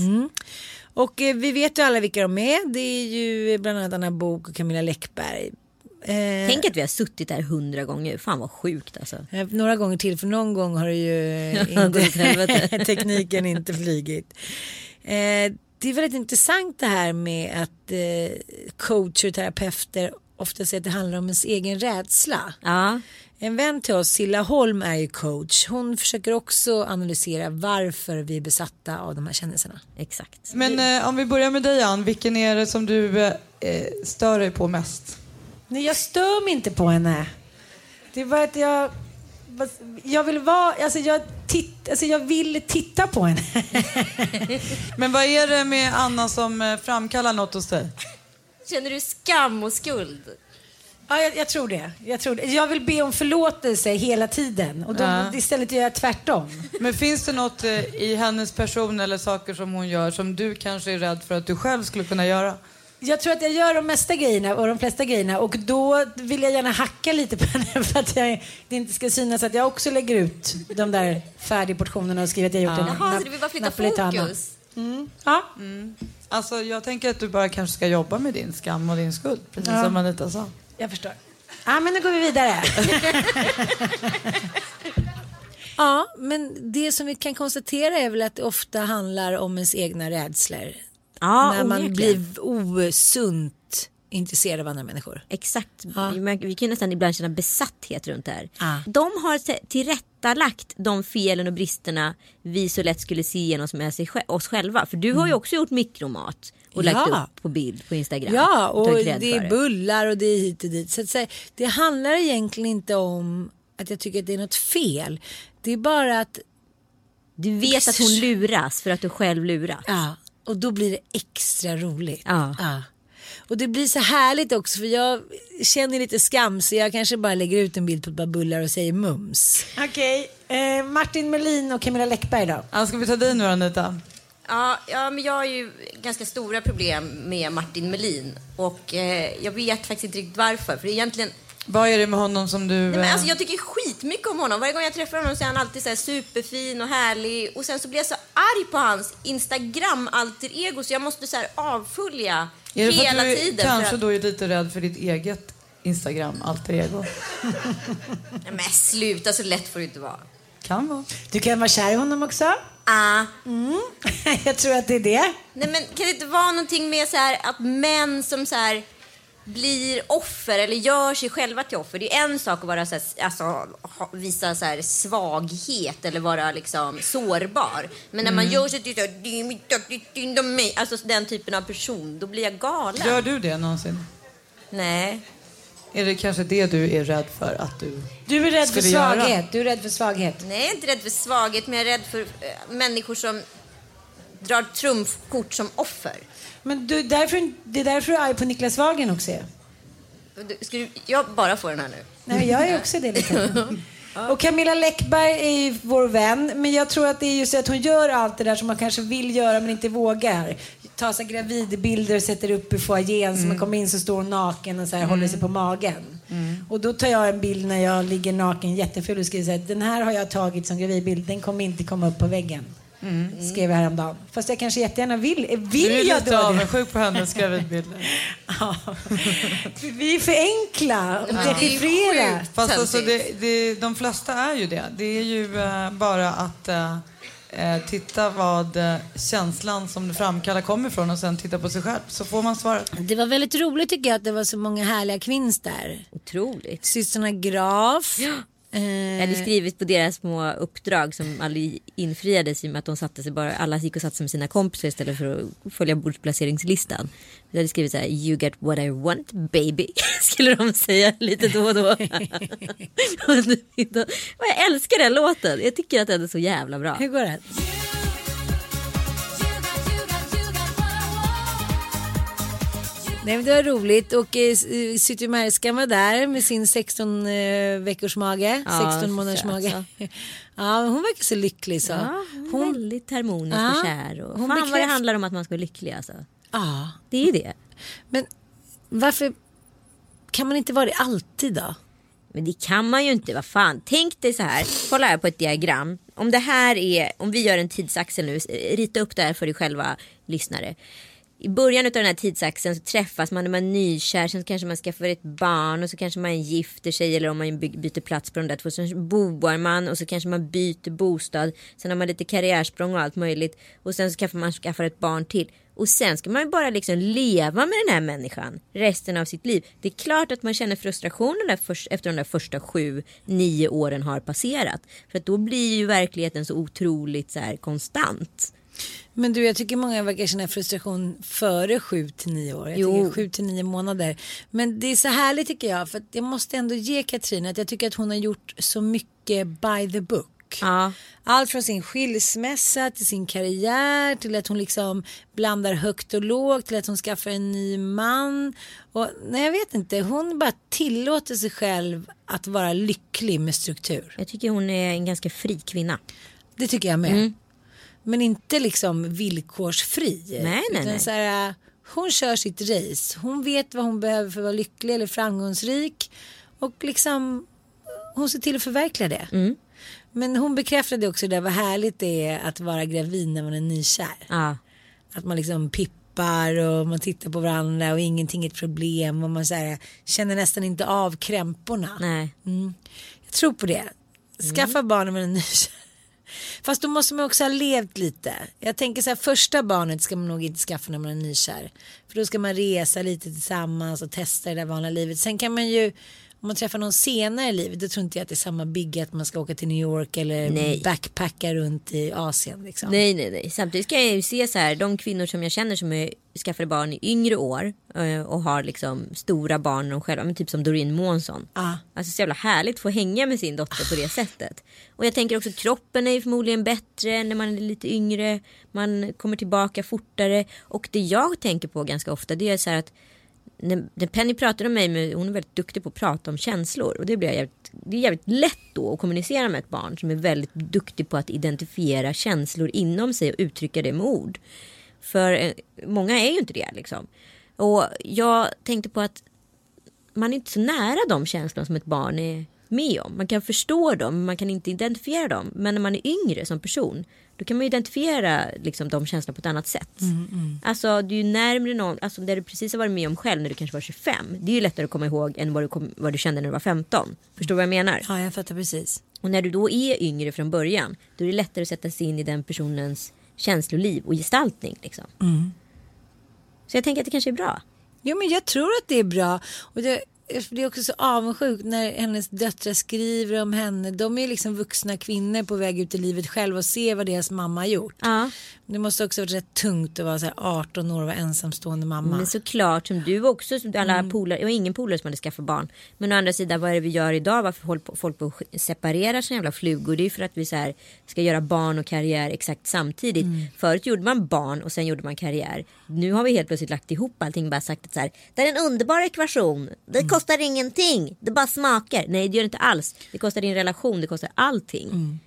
Och eh, vi vet ju alla vilka de är. Det är ju bland annat Anna Bok och Camilla Läckberg. Eh, Tänk att vi har suttit där hundra gånger. Fan vad sjukt alltså. Några gånger till för någon gång har ju (laughs) inte, (laughs) tekniken inte flugit. Eh, det är väldigt intressant det här med att eh, coacher och terapeuter ofta säger att det handlar om ens egen rädsla. Ja. En vän till oss, Silla Holm, är ju coach. Hon försöker också analysera varför vi är besatta av de här känselserna. Exakt. Men eh, om vi börjar med dig Ann, vilken är det som du eh, eh, stör dig på mest? Nej, jag stör mig inte på henne. Det är bara att jag... Jag vill vara... Alltså jag, titt, alltså jag vill titta på henne. (laughs) Men vad är det med Anna som eh, framkallar något hos dig? Känner du skam och skuld? Ja, jag, jag tror det. Jag, tror det. jag vill be om förlåtelse hela tiden. Och då, Ja. istället gör jag tvärtom. Men finns det något eh, i hennes person eller saker som hon gör som du kanske är rädd för att du själv skulle kunna göra? Jag tror att jag gör de mesta grejerna och de flesta grejerna och då vill jag gärna hacka lite på (laughs) henne för att jag, det inte ska synas att jag också lägger ut de där färdigportionerna och skriver att jag gjort en Jaha, så du vill bara flytta napolitana. fokus? Ja. Alltså jag tänker att du bara kanske ska jobba med din skam och din skuld, precis Ja. som Anita sa. Jag förstår. Ja, men nu går vi vidare. (laughs) Ja, men det som vi kan konstatera är väl att det ofta handlar om ens egna rädslor. Ja, när man blir osunt intresserad av andra människor. Exakt. Ja. Vi, kan nästan ibland känna besatthet runt det här. Ja. De har tillrättalagt de felen och bristerna vi så lätt skulle se igenom med sig, sj- oss själva. För du har ju också gjort mikromat och lagt Ja. upp på bild på Instagram. Ja, och det är bullar och det är hit och dit. Så att säga, det handlar egentligen inte om att jag tycker att det är något fel. Det är bara att, Du vet att hon (laughs) luras för att du själv luras. ja, och då blir det extra roligt. Ja. Och det blir så härligt också för jag känner lite skam så jag kanske bara lägger ut en bild på ett par bullar och säger mums. Okej, eh, Martin Melin och Camilla Läckberg då? Ann, ska vi ta dig nu då, Anita? Ja, ja, men jag har ju ganska stora problem med Martin Melin och eh, jag vet faktiskt inte riktigt varför. För egentligen, Vad är det med honom som du... nej, men eh, alltså, jag tycker skitmycket om honom. Varje gång jag träffar honom så är han alltid så här superfin och härlig. Och sen så blir jag så arg på hans Instagram-alter ego så jag måste så här avfölja är det för hela att du tiden. kanske för att, då är lite rädd för ditt eget Instagram, alter ego? Nej, men sluta, så lätt får det inte vara. Kan vara. Du kan vara kär i honom också. Ah. (laughs) jag tror att det är det. Nej, men kan det inte vara någonting med så här att män som så här blir offer eller gör sig själva till offer. Det är en sak att vara så här, alltså, visa så här svaghet eller vara liksom sårbar. Men när man gör sig till så här, alltså den typen av person, då blir jag galen. Gör du det någonsin? Nej. Är det kanske det du är rädd för att du... Du är rädd för Skulle göra. svaghet. Du är rädd för svaghet. Nej, jag är inte rädd för svaghet, men jag är rädd för eh, människor som drar trumfkort som offer. Men du, därför, det är därför du är arg på Niklas Wahlgren också. Ska du, jag bara får den här nu. Nej, jag är också det lite. (laughs) Och Camilla Läckberg är ju vår vän, men jag tror att det är just att hon gör allt det där som man kanske vill göra men inte vågar. Ta sig gravidbilder och sätter upp i foajén så man kommer in så står hon naken och så här håller sig på magen. Och då tar jag en bild när jag ligger naken jätteful och skriver så här, den här har jag tagit som gravidbild, den kommer inte komma upp på väggen. Skrev jag häromdagen. Fast jag kanske jättegärna vill. Vill Du är jag lite då det? avundsjuk på hennes gravidbilder. (laughs) Ja. Vi är för enkla är ju dechiffrera. Fast alltså, det, det, de flesta är ju det. Det är ju eh, bara att eh, eh, titta vad eh, känslan som det framkallar kommer ifrån och sen titta på sig själv så får man svaret. Det var väldigt roligt tycker jag att det var så många härliga kvinns där. Otroligt. Systrarna Graf. Jag Eh, hade skrivit på deras små uppdrag som aldrig infriades i och med att de satte sig bara, alla gick och satte sig med sina kompisar istället för att följa bordsplaceringslistan. Jag hade skrivit så här, you get what I want baby, (laughs) skulle de säga lite då och då. (laughs) och jag älskar den låten, jag tycker att den är så jävla bra. hur går det? Nej, men det var roligt och eh, Zytomierskan var där med sin 16 eh, veckors mage, Ja, 16 månaders mage. (laughs) Ja, hon verkar så lycklig så. Ja, hon väldigt harmonisk Ja, och kär. Och hon fan vad det bekräft- handlar om att man ska vara lycklig alltså. Ja, Det är det. men varför kan man inte vara det alltid då? Men det kan man ju inte, vad fan. Tänk dig så här, kolla här på ett diagram. Om det här är, om vi gör en tidsaxel nu, rita upp det här för dig själva lyssnare. I början av den här tidsaxeln så träffas man när man är nykär, sen kanske man skaffar ett barn och så kanske man gifter sig eller om man byter plats på de där två. Sen boar man och så kanske man byter bostad. Sen har man lite karriärsprång och allt möjligt. Och sen så kanske man skaffar ett barn till. Och sen ska man ju bara liksom leva med den här människan resten av sitt liv. Det är klart att man känner frustration där efter de där första sju, nio åren har passerat. För att då blir ju verkligheten så otroligt så här konstant. Men du, jag tycker många verkar känna frustration före 7 till 9 år. Jag Jo. tycker 7 till 9 månader. Men det är så härligt tycker jag. För att jag måste ändå ge Katrin att jag tycker att hon har gjort så mycket by the book. Ja. Allt från sin skilsmässa till sin karriär till att hon liksom blandar högt och lågt till att hon skaffar en ny man. Och nej, jag vet inte, hon bara tillåter sig själv att vara lycklig med struktur. Jag tycker hon är en ganska fri kvinna. Det tycker jag med. Mm. Men inte liksom villkorsfri. Nej, nej, nej. Så här, hon kör sitt race. Hon vet vad hon behöver för att vara lycklig eller framgångsrik. Och liksom hon ser till att förverkliga det. Mm. Men hon bekräftade också det vad härligt det är att vara gravid när man är nykär. Ja. Att man liksom pippar och man tittar på varandra och ingenting är ett problem och man så här, känner nästan inte av krämporna. Nej. Jag tror på det. Skaffa Mm. barn när man är nykär. Fast då måste man också ha levt lite. Jag tänker så här, första barnet ska man nog inte skaffa när man är nykär. För då ska man resa lite tillsammans och testa det där vanliga livet. Sen kan man ju, om man träffar någon senare i livet, då tror inte jag att det är samma bygge att man ska åka till New York eller Nej. backpacka runt i Asien. Liksom. Nej, nej, nej. Samtidigt kan jag ju se så här, de kvinnor som jag känner som är skaffade barn i yngre år eh, och har liksom stora barn de själva, men typ som Doreen Månsson. Ah. Alltså så jävla härligt att få hänga med sin dotter på det sättet. Och jag tänker också kroppen är ju förmodligen bättre när man är lite yngre. Man kommer tillbaka fortare. Och det jag tänker på ganska ofta det är så här att när, när Penny pratar om mig, med, hon är väldigt duktig på att prata om känslor. Och det, blir jävligt, det är jävligt lätt då att kommunicera med ett barn som är väldigt duktig på att identifiera känslor inom sig och uttrycka det med ord. För eh, många är ju inte det liksom. Och jag tänkte på att man är inte så nära de känslorna som ett barn är med om. Man kan förstå dem, men man kan inte identifiera dem. Men när man är yngre som person, då kan man identifiera liksom, de känslorna på ett annat sätt. Alltså du är närmare någon, alltså där du precis har varit med om själv när du kanske var 25. Det är ju lättare att komma ihåg än vad du, kom, vad du kände när du var 15. Förstår du vad jag menar? Ja, jag fattar precis. Och när du då är yngre från början, då är det lättare att sätta sig in i den personens känsloliv och gestaltning. Liksom. Så jag tänker att det kanske är bra. Jo men jag tror att det är bra. Och det, det är också så avundsjukt när hennes döttrar skriver om henne. De är liksom vuxna kvinnor på väg ut i livet själva och ser vad deras mamma har gjort. Ja. Det måste också varit rätt tungt att vara så här 18 år och vara ensamstående mamma. Men såklart som du också, som alla polare, jag har ingen polare som hade skaffat barn. Men å andra sidan vad är det vi gör idag? Varför håller folk på att separera sina jävla flugor? Det är ju för att vi så här, ska göra barn och karriär exakt samtidigt. Förut gjorde man barn och sen gjorde man karriär. Nu har vi helt plötsligt lagt ihop allting bara sagt att så här, det är en underbar ekvation. Det kostar ingenting. Det bara smakar. Nej det gör det inte alls. Det kostar din relation, det kostar allting.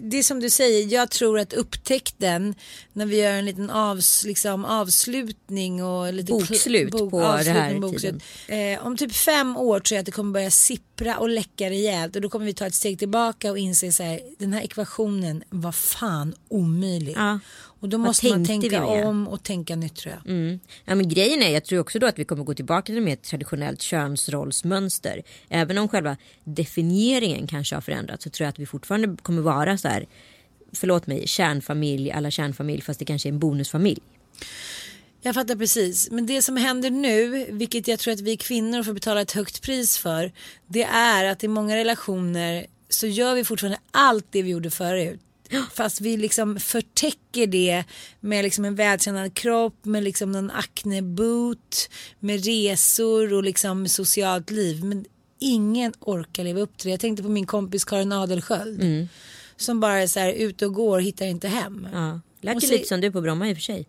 Det är som du säger, jag tror att upptäckten när vi gör en liten avs, liksom, avslutning och lite Bokslut på det här bokslut. Eh, om typ fem år tror jag att det kommer börja sippra och läcka rejält och då kommer vi ta ett steg tillbaka och inse så här, den här ekvationen var fan omöjlig. Ja. Och då måste man tänka om och tänka nytt tror jag. Mm. Ja, men grejen är, jag tror också då att vi kommer gå tillbaka till ett mer traditionellt könsrollsmönster. Även om själva definieringen kanske har förändrats så tror jag att vi fortfarande kommer vara så här förlåt mig, kärnfamilj, alla kärnfamilj fast det kanske är en bonusfamilj. Jag fattar precis. Men det som händer nu, vilket jag tror att vi kvinnor får betala ett högt pris för, det är att i många relationer så gör vi fortfarande allt det vi gjorde förut. Fast vi liksom förtäcker det med liksom en vältränad kropp, med liksom någon akneboot, med resor och liksom socialt liv. Men ingen orkar leva upp till det. Jag tänkte på min kompis Karin Adelsköld. Som bara är så här ute och går, hittar inte hem. Ja. Lät Och ju lite som du på Bromma i och för sig.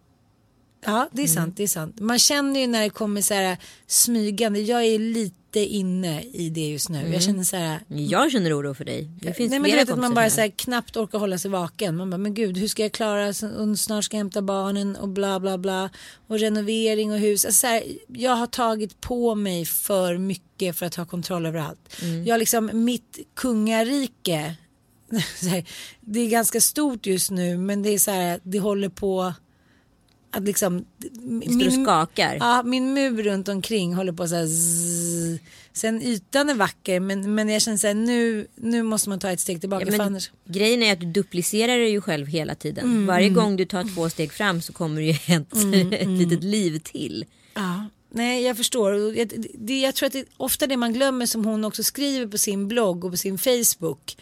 Ja, det är sant. Det är sant. Man känner ju när det kommer så här smygande. Jag är lite inne i det just nu. Jag känner så här. Jag känner oro för dig. Det finns Nej men du vet att man bara så här, knappt orkar hålla sig vaken. Man bara, men gud hur ska jag klara, och snart ska jag hämta barnen och bla bla bla. Och renovering och hus. Alltså, så här, jag har tagit på mig för mycket för att ha kontroll över allt. Jag har liksom, mitt kungarike, (laughs) här, det är ganska stort just nu men det är så här, det håller på att liksom. Och skakar. Ja, min mur runt omkring håller på så här zzz. Sen ytan är vacker men, men jag känner så här nu, nu måste man ta ett steg tillbaka. Ja, för annars, Grejen är att du duplicerar dig ju själv hela tiden. Mm, Varje gång du tar två steg fram så kommer det ju (laughs) ett, ett litet liv till. ja. Nej jag förstår. Jag, det, jag tror att det är ofta det man glömmer som hon också skriver på sin blogg och på sin Facebook.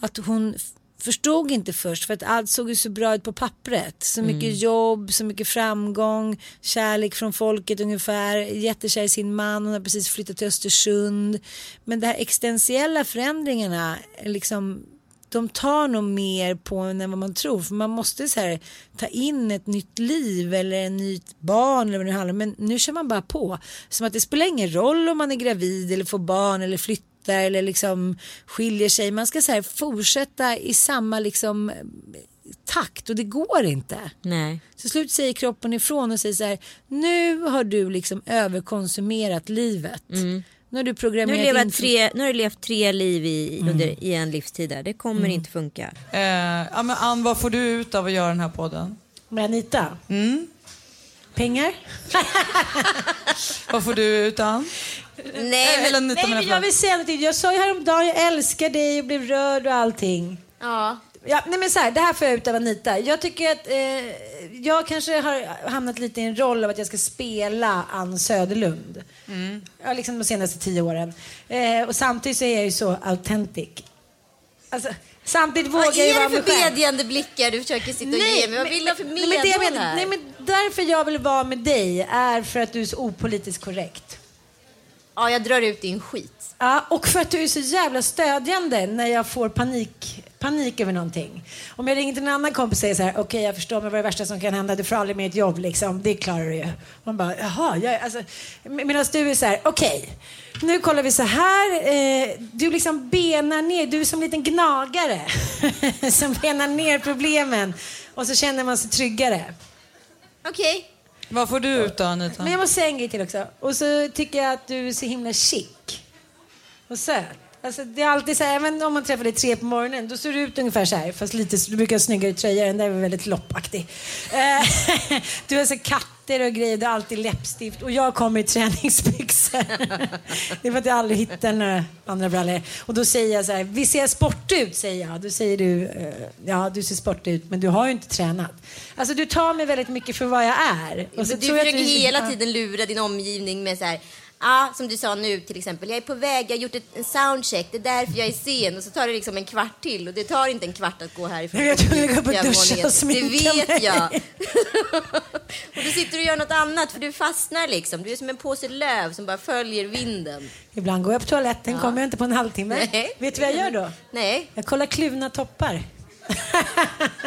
Att hon förstod inte först för att allt såg ju så bra ut på pappret. Så mycket jobb, så mycket framgång, kärlek från folket ungefär, jättekär i sin man, hon har precis flyttat till Östersund. Men de här existentiella förändringarna, liksom de tar nog mer på en än vad man tror. För man måste så här, ta in ett nytt liv eller en nytt barn eller vad det handlar om. Men nu kör man bara på. Som att det spelar ingen roll om man är gravid eller får barn eller flyttar eller liksom skiljer sig. Man ska så här, fortsätta i samma liksom takt och det går inte. Nej. Så slut säger kroppen ifrån och säger så här. Nu har du liksom överkonsumerat livet. Nu har du Nu har, du in tre, nu har du levt tre liv i, under, i en livstid. Där. Det kommer inte funka. Eh, ja, men Ann, vad får du ut av att göra den här podden? Med Anita? Pengar? (laughs) Vad får du ut Ann? Nej, Eh, Eller Anita Nej, men jag, vill säga någonting. Jag sa ju häromdagen, jag älskar dig och blev rörd och allting. Ja. Ja, nej men så här, det här får jag ut av Anita. Jag tycker att eh, jag kanske har hamnat lite i en roll av att jag ska spela Ann Söderlund. Ja, liksom de senaste tio åren. Eh, och samtidigt så är jag ju så authentic. Alltså, samtidigt vågar Vad jag ju är vara det mig för själv. bedjande blickar du försöker sitta och ge mig? Vad vill du ha för nej, men det medhåll här? nej, men Därför jag vill vara med dig är för att du är så opolitiskt korrekt. Ja, jag drar ut din skit. Ja, och för att du är så jävla stödjande när jag får panik, panik över någonting. Om jag ringer till en annan kompis och säger så här, okej jag förstår men vad är det värsta som kan hända, du får aldrig mer ett jobb liksom, det klarar du ju. Man bara, jaha, jag, alltså, medan du är så här, okej, nu kollar vi så här, eh, du liksom benar ner, du är som en liten gnagare (laughs) som benar ner problemen och så känner man sig tryggare. Okej. Vad får du ut då Anita? Men jag måste säga en grej till också. Och så tycker jag att du är så himla chic. Och söt. Alltså, det är alltid så här, även om man träffar dig tre på morgonen, då ser du ut ungefär så här. Fast lite, du brukar ha snyggare tröja, den där är väldigt loppaktig. Eh, (laughs) du har så katter och grejer, du har alltid läppstift. Och jag kommer i träningsbyxor. det är för att jag aldrig hittar några andra brallor. Och då säger jag så här, vi ser sport ut, säger jag. Då säger du, eh, ja du ser sport ut, men du har ju inte tränat. Alltså du tar mig väldigt mycket för vad jag är. Och så du tror jag att försöker du- hela tiden lura din omgivning med så här. Ja, som du sa nu till exempel. Jag är på väg, jag har gjort ett, en soundcheck. Det är därför jag är sen. Och så tar det liksom en kvart till. Och det tar inte en kvart att gå härifrån. Jag tror jag går upp och duschar och sminkar Det vet mig. jag. (laughs) och du sitter och gör något annat för du fastnar liksom. Du är som en påse löv som bara följer vinden. Ibland går jag på toaletten, kommer jag inte på en halvtimme. Nej. Vet du vad jag gör då? Nej, Jag kollar kluvna toppar.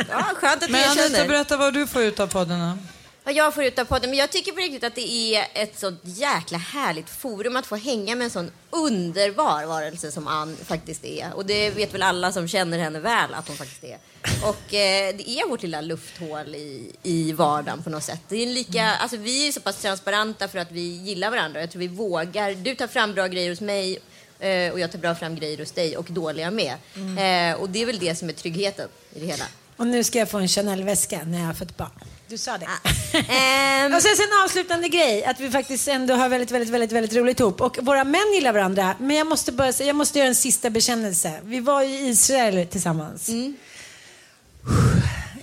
ja, skönt att du Men Anita, erkänner. berätta vad du får ut av podden. Vad jag får ut av podden. Men jag tycker på riktigt att det är ett så jäkla härligt forum att få hänga med en sån underbar varelse som Ann faktiskt är. Och det vet väl alla som känner henne väl att hon faktiskt är. Och eh, det är vårt lilla lufthål i, i vardagen på något sätt. Det är lika, alltså, vi är så pass transparenta för att vi gillar varandra. Jag tror vi vågar. Du tar fram bra grejer hos mig eh, och jag tar bra fram grejer hos dig och dåliga med. Eh, och det är väl det som är tryggheten i det hela. Och nu ska jag få en Chanel-väska när jag har fått barn. Du sa det. (laughs) Ehm, Och sen så en avslutande grej, att vi faktiskt ändå har väldigt, väldigt, väldigt, väldigt roligt ihop. Och våra män gillar varandra, men jag måste säga, jag måste göra en sista bekännelse. Vi var ju i Israel tillsammans.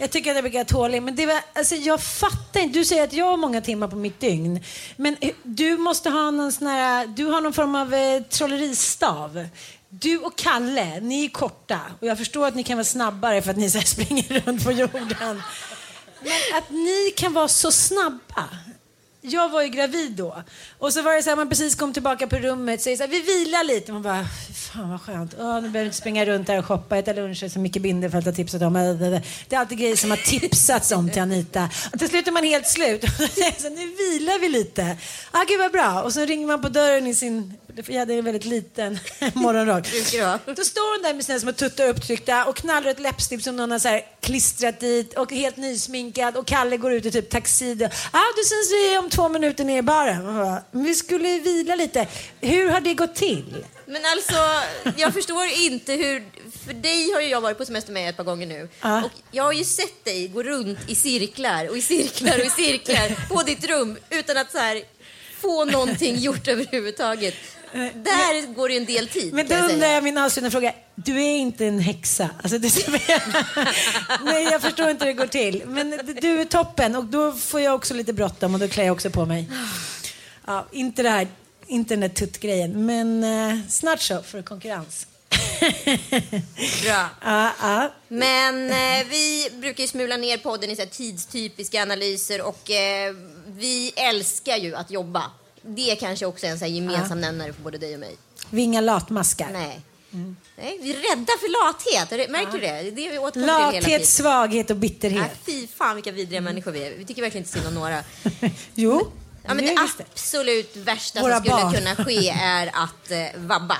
jag tycker att jag brukar tålig. Men det var, alltså, jag fattar inte. Du säger att jag har många timmar på mitt dygn. Men eh, du måste ha någon sån här, du har någon form av eh, trolleristav. Du och Kalle, ni är korta. Och jag förstår att ni kan vara snabbare för att ni så springer (laughs) runt på jorden. Men att ni kan vara så snabba. Jag var ju gravid då. Och så var det så här, man precis kom tillbaka på rummet, säger så här, vi vilar lite. Man bara, fan vad skönt. Åh, nu behöver jag inte springa runt där och shoppa, äta luncher som Micke Bindefeld har tipsat om. Det är alltid grejer som har tipsats om till Anita. Och till slut är man helt slut. (laughs) Så nu vilar vi lite. Ah, gud vad bra. Och så ringer man på dörren i sin, jag hade en väldigt liten (laughs) morgonrock. Då står hon där med sina små tuttar upptryckta och knallrött ett läppstift som någon har så här klistrat dit och helt nysminkad och Kalle går ut i typ taxi. Ah, du syns vi om två minuter ner i baren. Bara, vi skulle ju vila lite. Hur har det gått till? Men alltså, jag förstår inte hur... För dig har ju jag varit på semester med ett par gånger nu. Ja. Och jag har ju sett dig gå runt i cirklar och i cirklar och i cirklar på ditt rum utan att så här, få någonting gjort (laughs) överhuvudtaget. Där går det ju en del tid. Men då undrar jag min avslutande fråga. Du är inte en häxa. Alltså, det (laughs) Nej, jag förstår inte hur det går till. Men du är toppen och då får jag också lite bråttom och då klär jag också på mig. Ja, inte det här internet-tutt-grejen, men eh, snart så för konkurrens. (laughs) Bra. Ja, ja. Men eh, vi brukar ju smula ner podden i så tidstypiska analyser och eh, vi älskar ju att jobba. Det kanske också är en så här gemensam nämnare för både dig och mig. Vi är inga latmaskar. Nej. Nej, vi är rädda för lathet. Märker du det? Det är vi. Lathet, svaghet och Nej, bitterhet. fy fan vilka vidriga människor vi är. Vi tycker verkligen inte synd om några. (laughs) Jo, Ja, men det det. absolut värsta Våra som skulle barn. kunna ske (laughs) är att eh, vabba.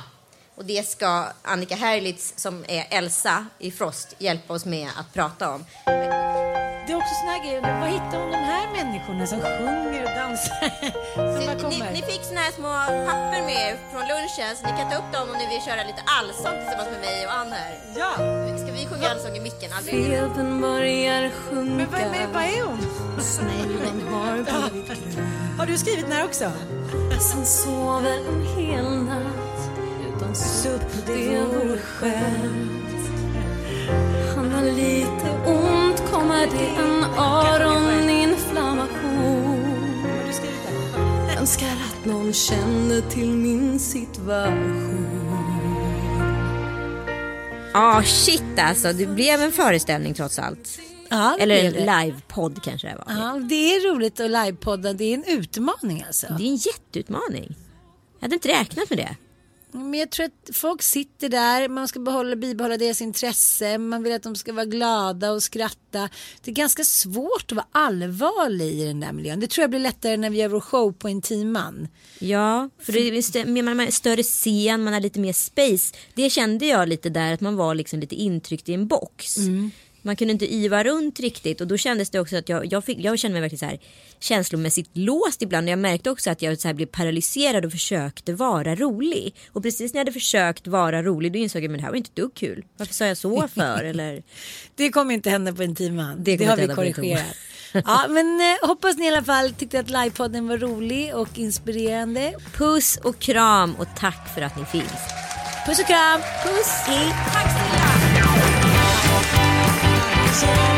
Och det ska Annika Herlitz som är Elsa i Frost hjälpa oss med att prata om. Här grejer. Var hittar hon de här människorna som sjunger och dansar? (laughs) som bara Ni, ni fick såna här små papper med från lunchen så ni kan ta upp dem om ni vill köra lite allsång tillsammans med mig och Ann här. Ja. Ska vi sjunga allsång i micken? Aldrig. Febern börjar sjunka Men vad, men, vad är hon? Snällen har (laughs) blivit grön Har du skrivit den här också? Sen sover en hel natt utan supp, det vore skönt Han har lite ont, kommer det en öroninflammation? Önskar att någon kände till min situation Ja, shit alltså. Det blev en föreställning trots allt. Ja, Eller en livepodd kanske det var. Ja, det är roligt att livepodda. Det är en utmaning alltså. Det är en jätteutmaning. Jag hade inte räknat med det. Men jag tror att folk sitter där, man ska behålla, bibehålla deras intresse, man vill att de ska vara glada och skratta. Det är ganska svårt att vara allvarlig i den där miljön. Det tror jag blir lättare när vi gör vår show på en timman. Ja, för det är st- man har en större scen, man har lite mer space. Det kände jag lite där, att man var liksom lite intryckt i en box. Man kunde inte yva runt riktigt och då kändes det också att jag, jag, fick, jag kände mig verkligen så här känslomässigt låst ibland. Jag märkte också att jag så här blev paralyserad och försökte vara rolig. Och precis när jag hade försökt vara rolig då insåg jag att det här var inte ett dugg kul. Varför sa jag så för? Eller... (laughs) Det kommer inte hända på en timman. Det Det, har vi korrigerat. Ja, men eh, hoppas ni i alla fall tyckte att livepodden var rolig och inspirerande. Puss och kram och tack för att ni finns. Puss och kram! Puss! Hej! Podcast.